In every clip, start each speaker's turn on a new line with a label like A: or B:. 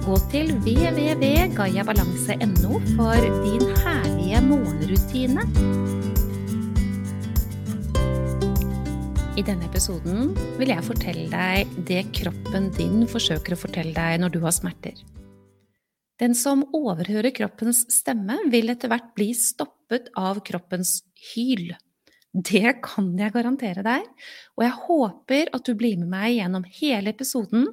A: Gå til www.gayabalanse.no for din herlige morgenrutine. I denne episoden vil jeg fortelle deg det kroppen din forsøker å fortelle deg når du har smerter. Den som overhører kroppens stemme, vil etter hvert bli stoppet av kroppens hyl. Det kan jeg garantere deg, og jeg håper at du blir med meg gjennom hele episoden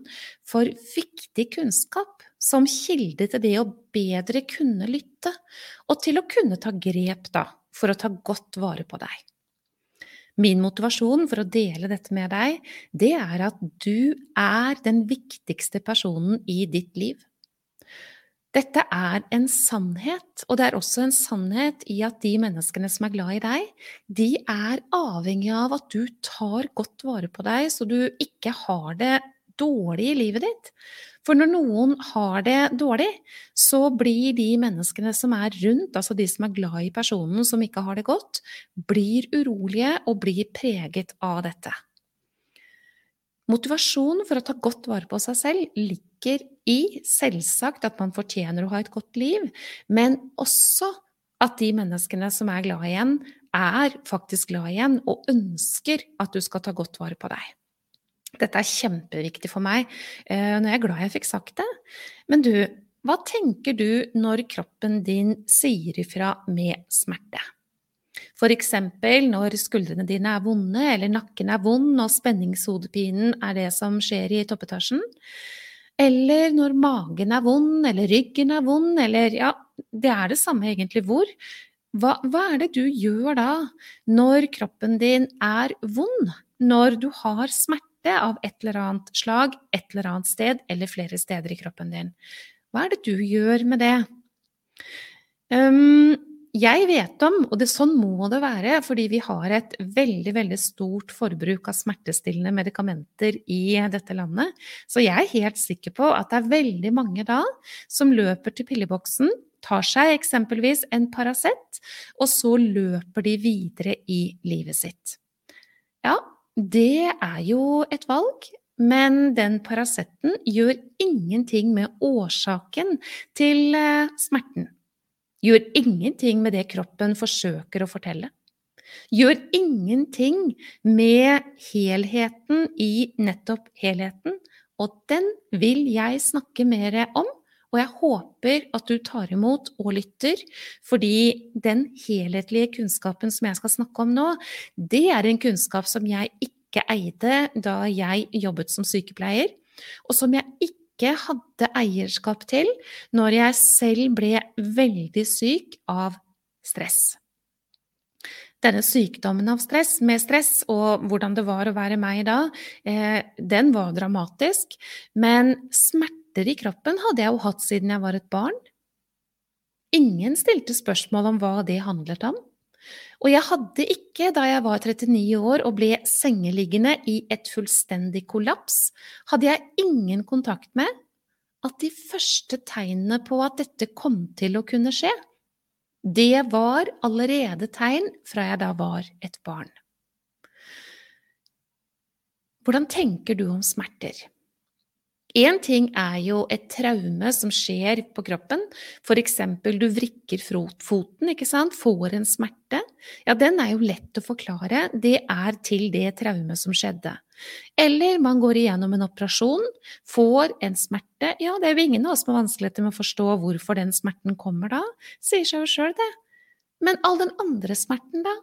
A: for viktig kunnskap som kilde til det å bedre kunne lytte, og til å kunne ta grep da, for å ta godt vare på deg. Min motivasjon for å dele dette med deg, det er at du er den viktigste personen i ditt liv. Dette er en sannhet, og det er også en sannhet i at de menneskene som er glad i deg, de er avhengig av at du tar godt vare på deg, så du ikke har det dårlig i livet ditt. For når noen har det dårlig, så blir de menneskene som er rundt, altså de som er glad i personen som ikke har det godt, blir urolige og blir preget av dette. Motivasjonen for å ta godt vare på seg selv ligger i selvsagt at man fortjener å ha et godt liv, men også at de menneskene som er glad igjen, er faktisk glad igjen og ønsker at du skal ta godt vare på deg. Dette er kjempeviktig for meg. Eh, er jeg glad jeg fikk sagt det. Men du, hva tenker du når kroppen din sier ifra med smerte? Eksempel når skuldrene dine er vonde, eller nakken er vond og spenningshodepinen er det som skjer i toppetasjen. Eller når magen er vond, eller ryggen er vond, eller ja, det er det samme egentlig hvor. Hva, hva er det du gjør da, når kroppen din er vond? Når du har smerte av et eller annet slag, et eller annet sted, eller flere steder i kroppen din? Hva er det du gjør med det? Um, jeg vet om, og det, sånn må det være, fordi vi har et veldig veldig stort forbruk av smertestillende medikamenter i dette landet. Så jeg er helt sikker på at det er veldig mange da som løper til pilleboksen, tar seg eksempelvis en Paracet, og så løper de videre i livet sitt. Ja, det er jo et valg. Men den Paraceten gjør ingenting med årsaken til eh, smerten gjør ingenting med det kroppen forsøker å fortelle. Gjør ingenting med helheten i nettopp helheten, og den vil jeg snakke mer om. Og jeg håper at du tar imot og lytter, fordi den helhetlige kunnskapen som jeg skal snakke om nå, det er en kunnskap som jeg ikke eide da jeg jobbet som sykepleier, og som jeg ikke ikke hadde eierskap til når jeg selv ble veldig syk av stress. Denne sykdommen av stress, med stress, og hvordan det var å være meg da, eh, den var dramatisk. Men smerter i kroppen hadde jeg jo hatt siden jeg var et barn. Ingen stilte spørsmål om hva det handlet om. Og jeg hadde ikke, da jeg var 39 år og ble sengeliggende i et fullstendig kollaps, hadde jeg ingen kontakt med at de første tegnene på at dette kom til å kunne skje, det var allerede tegn fra jeg da var et barn. Hvordan tenker du om smerter? Én ting er jo et traume som skjer på kroppen, eksempel du vrikker foten, ikke sant, får en smerte. Ja, den er jo lett å forklare, det er til det traumet som skjedde. Eller man går igjennom en operasjon, får en smerte. Ja, det er jo ingen av oss som har vanskeligheter med å forstå hvorfor den smerten kommer da, sier seg jo sjøl det. Men all den andre smerten, da?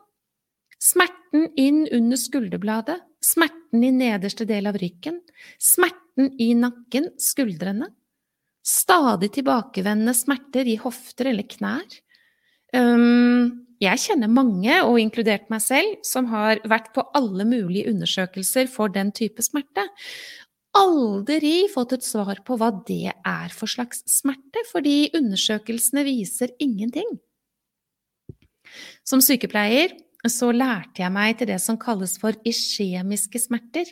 A: Smerten inn under skulderbladet, smerten i nederste del av ryggen, smerten smerten i nakken, skuldrene. Stadig tilbakevendende smerter i hofter eller knær. Jeg kjenner mange, og inkludert meg selv, som har vært på alle mulige undersøkelser for den type smerte. Aldri fått et svar på hva det er for slags smerte, fordi undersøkelsene viser ingenting. Som sykepleier så lærte jeg meg til det som kalles for iskjemiske smerter.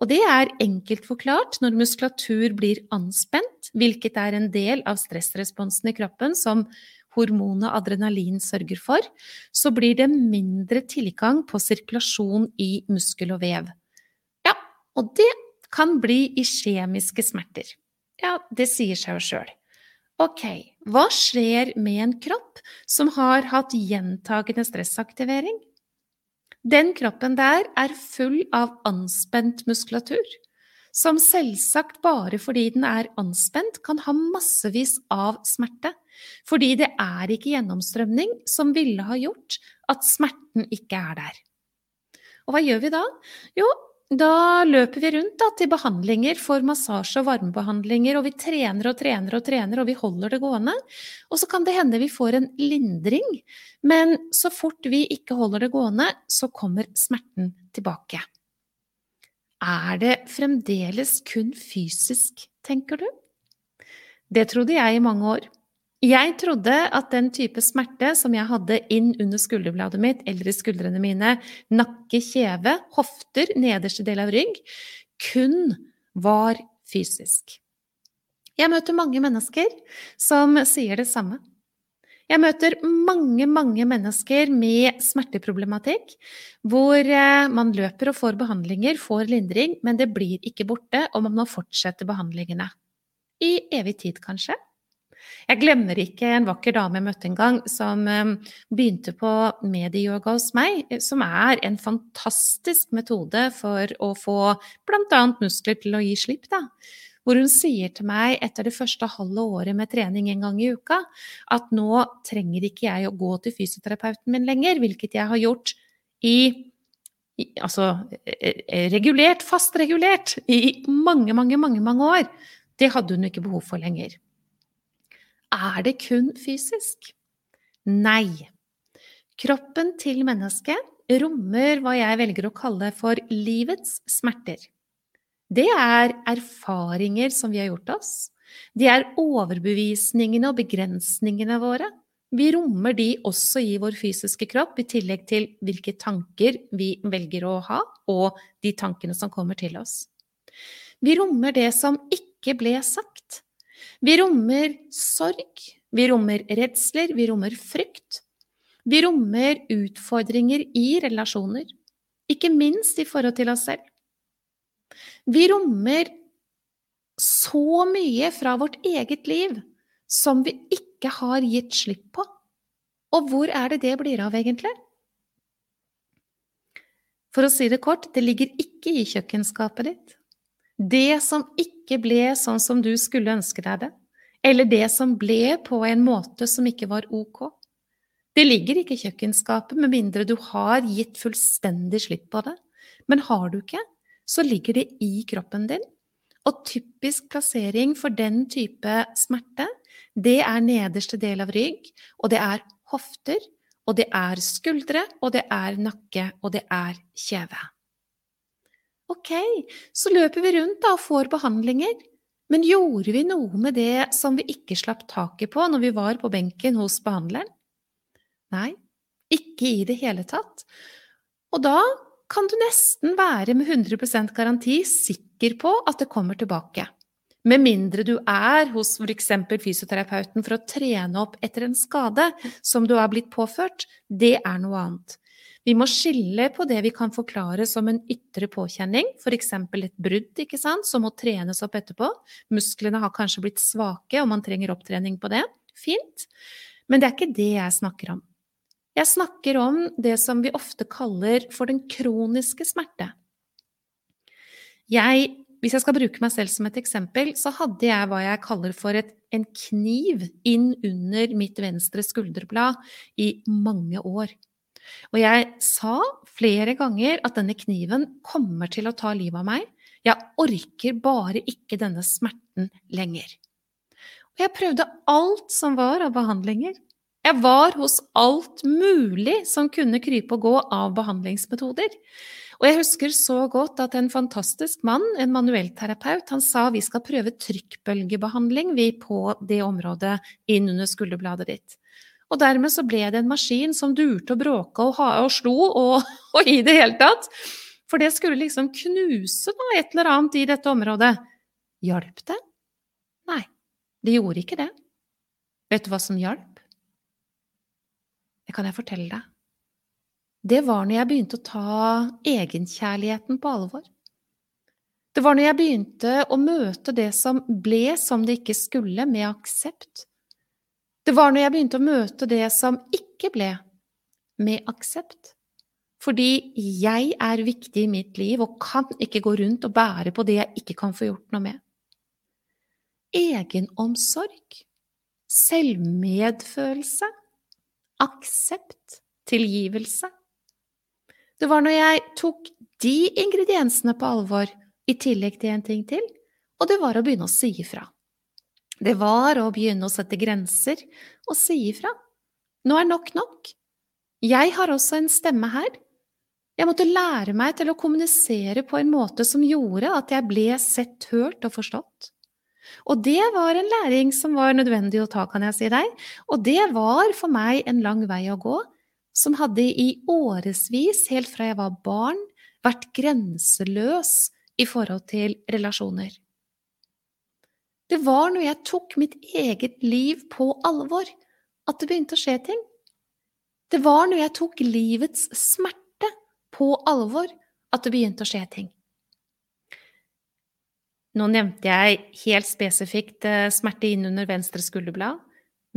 A: Og det er enkelt forklart når muskulatur blir anspent, hvilket er en del av stressresponsen i kroppen som hormonet adrenalin sørger for, så blir det mindre tilgang på sirkulasjon i muskel og vev. Ja, og det kan bli iskjemiske smerter. Ja, det sier seg jo sjøl. Ok, hva skjer med en kropp som har hatt gjentagende stressaktivering? Den kroppen der er full av anspent muskulatur, som selvsagt bare fordi den er anspent, kan ha massevis av smerte. Fordi det er ikke gjennomstrømning som ville ha gjort at smerten ikke er der. Og hva gjør vi da? Jo, da løper vi rundt da, til behandlinger for massasje og varmebehandlinger, og vi trener og trener og trener, og vi holder det gående. Og så kan det hende vi får en lindring, men så fort vi ikke holder det gående, så kommer smerten tilbake. Er det fremdeles kun fysisk, tenker du? Det trodde jeg i mange år. Jeg trodde at den type smerte som jeg hadde inn under skulderbladet mitt eller i skuldrene mine, nakke, kjeve, hofter, nederste del av rygg, kun var fysisk. Jeg møter mange mennesker som sier det samme. Jeg møter mange, mange mennesker med smerteproblematikk, hvor eh, man løper og får behandlinger, får lindring, men det blir ikke borte, og man må fortsette behandlingene. I evig tid, kanskje. Jeg glemmer ikke en vakker dame jeg møtte en gang, som eh, begynte på medieyoga hos meg, eh, som er en fantastisk metode for å få bl.a. muskler til å gi slipp. da hvor hun sier til meg etter det første halve året med trening en gang i uka, at nå trenger ikke jeg å gå til fysioterapeuten min lenger, hvilket jeg har gjort i, altså regulert, fast regulert, i mange, mange, mange, mange år. Det hadde hun ikke behov for lenger. Er det kun fysisk? Nei. Kroppen til mennesket rommer hva jeg velger å kalle for livets smerter. Det er erfaringer som vi har gjort oss. De er overbevisningene og begrensningene våre. Vi rommer de også i vår fysiske kropp, i tillegg til hvilke tanker vi velger å ha, og de tankene som kommer til oss. Vi rommer det som ikke ble sagt. Vi rommer sorg, vi rommer redsler, vi rommer frykt. Vi rommer utfordringer i relasjoner, ikke minst i forhold til oss selv. Vi rommer så mye fra vårt eget liv som vi ikke har gitt slipp på. Og hvor er det det blir av, egentlig? For å si det kort, det ligger ikke i kjøkkenskapet ditt. Det som ikke ble sånn som du skulle ønske deg det, eller det som ble på en måte som ikke var ok. Det ligger ikke i kjøkkenskapet med mindre du har gitt fullstendig slipp på det. Men har du ikke, så ligger det i kroppen din. Og typisk plassering for den type smerte, det er nederste del av rygg, og det er hofter, og det er skuldre, og det er nakke, og det er kjeve. Ok, så løper vi rundt da og får behandlinger. Men gjorde vi noe med det som vi ikke slapp taket på når vi var på benken hos behandleren? Nei, ikke i det hele tatt. Og da kan du nesten være med 100% garanti sikker på at det kommer tilbake. Med mindre du er hos f.eks. fysioterapeuten for å trene opp etter en skade som du har blitt påført, det er noe annet. Vi må skille på det vi kan forklare som en ytre påkjenning, f.eks. et brudd ikke sant, som må trenes opp etterpå. Musklene har kanskje blitt svake, og man trenger opptrening på det. Fint. Men det er ikke det jeg snakker om. Jeg snakker om det som vi ofte kaller for den kroniske smerte. Jeg, hvis jeg skal bruke meg selv som et eksempel, så hadde jeg hva jeg kaller for et, en kniv inn under mitt venstre skulderblad i mange år. Og jeg sa flere ganger at denne kniven kommer til å ta livet av meg. Jeg orker bare ikke denne smerten lenger. Og jeg prøvde alt som var av behandlinger. Jeg var hos alt mulig som kunne krype og gå av behandlingsmetoder. Og jeg husker så godt at en fantastisk mann, en manuellterapeut, han sa vi skal prøve trykkbølgebehandling vi på det området inn under skulderbladet ditt. Og dermed så ble det en maskin som durte og bråka og, og slo og, og, i det hele tatt. For det skulle liksom knuse da, et eller annet i dette området. Hjalp det? Nei, det gjorde ikke det. Vet du hva som hjalp? Det kan jeg fortelle deg. Det var når jeg begynte å ta egenkjærligheten på alvor. Det var når jeg begynte å møte det som ble som det ikke skulle, med aksept. Det var når jeg begynte å møte det som ikke ble, med aksept. Fordi jeg er viktig i mitt liv og kan ikke gå rundt og bære på det jeg ikke kan få gjort noe med. Egenomsorg, selvmedfølelse, aksept, tilgivelse. Det var når jeg tok de ingrediensene på alvor i tillegg til en ting til, og det var å begynne å si ifra. Det var å begynne å sette grenser og si ifra. Nå er nok nok. Jeg har også en stemme her. Jeg måtte lære meg til å kommunisere på en måte som gjorde at jeg ble sett, hørt og forstått. Og det var en læring som var nødvendig å ta, kan jeg si deg, og det var for meg en lang vei å gå, som hadde i årevis, helt fra jeg var barn, vært grenseløs i forhold til relasjoner. Det var når jeg tok mitt eget liv på alvor, at det begynte å skje ting. Det var når jeg tok livets smerte på alvor, at det begynte å skje ting. Nå nevnte jeg helt spesifikt eh, smerte innunder venstre skulderblad,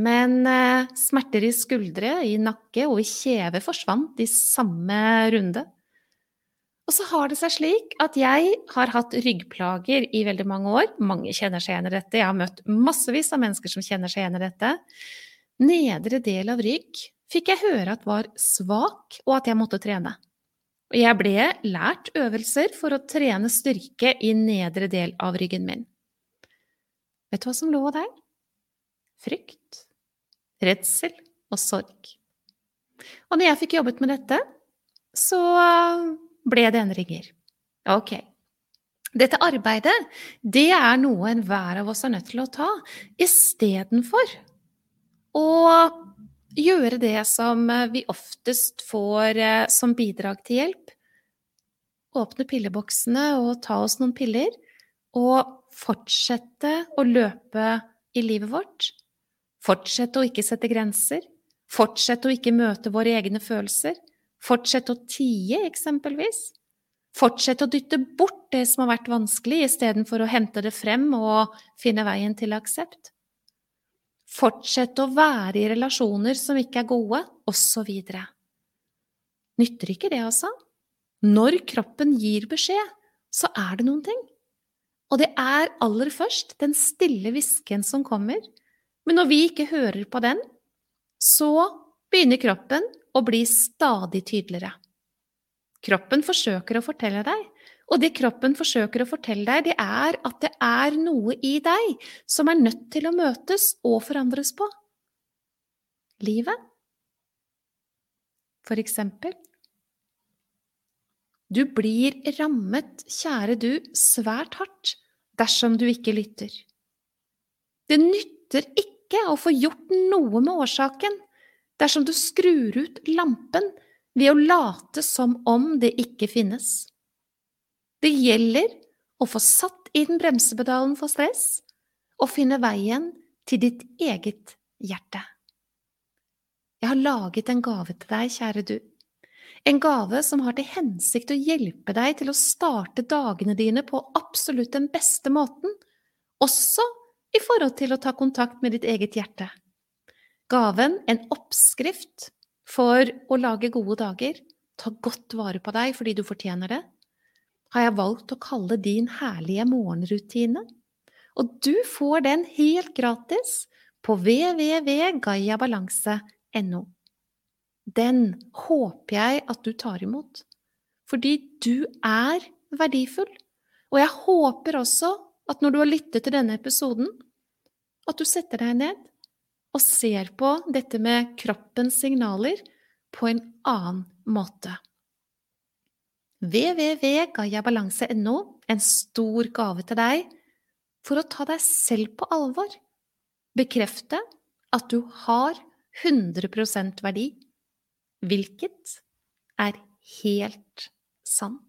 A: men eh, smerter i skuldre, i nakke og i kjeve forsvant i samme runde. Og så har det seg slik at jeg har hatt ryggplager i veldig mange år. Mange kjenner seg igjen i dette. Jeg har møtt massevis av mennesker som kjenner seg igjen i dette. Nedre del av rygg fikk jeg høre at var svak, og at jeg måtte trene. Og jeg ble lært øvelser for å trene styrke i nedre del av ryggen min. Vet du hva som lå der? Frykt, redsel og sorg. Og når jeg fikk jobbet med dette, så ble det endringer. Ok. Dette arbeidet, det er noe enhver av oss er nødt til å ta, istedenfor å gjøre det som vi oftest får eh, som bidrag til hjelp. Åpne pilleboksene og ta oss noen piller, og fortsette å løpe i livet vårt. Fortsette å ikke sette grenser. Fortsette å ikke møte våre egne følelser. Fortsette å tie, eksempelvis. Fortsett å dytte bort det som har vært vanskelig, istedenfor å hente det frem og finne veien til aksept. Fortsett å være i relasjoner som ikke er gode, osv. Nytter ikke det, altså? Når kroppen gir beskjed, så er det noen ting. Og det er aller først den stille hvisken som kommer. Men når vi ikke hører på den, så begynner kroppen å bli stadig tydeligere. Kroppen forsøker å fortelle deg, og det kroppen forsøker å fortelle deg, det er at det er noe i deg som er nødt til å møtes og forandres på. Livet. For eksempel. Du blir rammet, kjære du, svært hardt dersom du ikke lytter. Det nytter ikke å få gjort noe med årsaken dersom du skrur ut lampen ved å late som om det ikke finnes. Det gjelder å få satt inn bremsepedalen for stress og finne veien til ditt eget hjerte. Jeg har laget en gave til deg, kjære du. En gave som har til hensikt å hjelpe deg til å starte dagene dine på absolutt den beste måten, også i forhold til å ta kontakt med ditt eget hjerte. Gaven, en oppskrift for å lage gode dager, ta godt vare på deg fordi du fortjener det, har jeg valgt å kalle din herlige morgenrutine. Og du får den helt gratis på www.gaiabalanse.no. Den håper jeg at du tar imot, fordi du er verdifull. Og jeg håper også at når du har lyttet til denne episoden, at du setter deg ned og ser på dette med kroppens signaler på en annen måte. www.gayabalanse.no, en stor gave til deg for å ta deg selv på alvor. Bekrefte at du har 100% verdi, hvilket er helt sant.